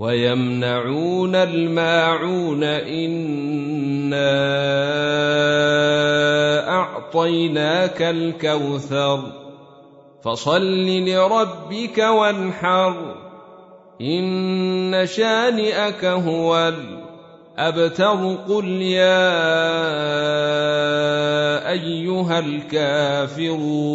ويمنعون الماعون إنا أعطيناك الكوثر فصل لربك وانحر إن شانئك هو الأبتر قل يا أيها الكافرون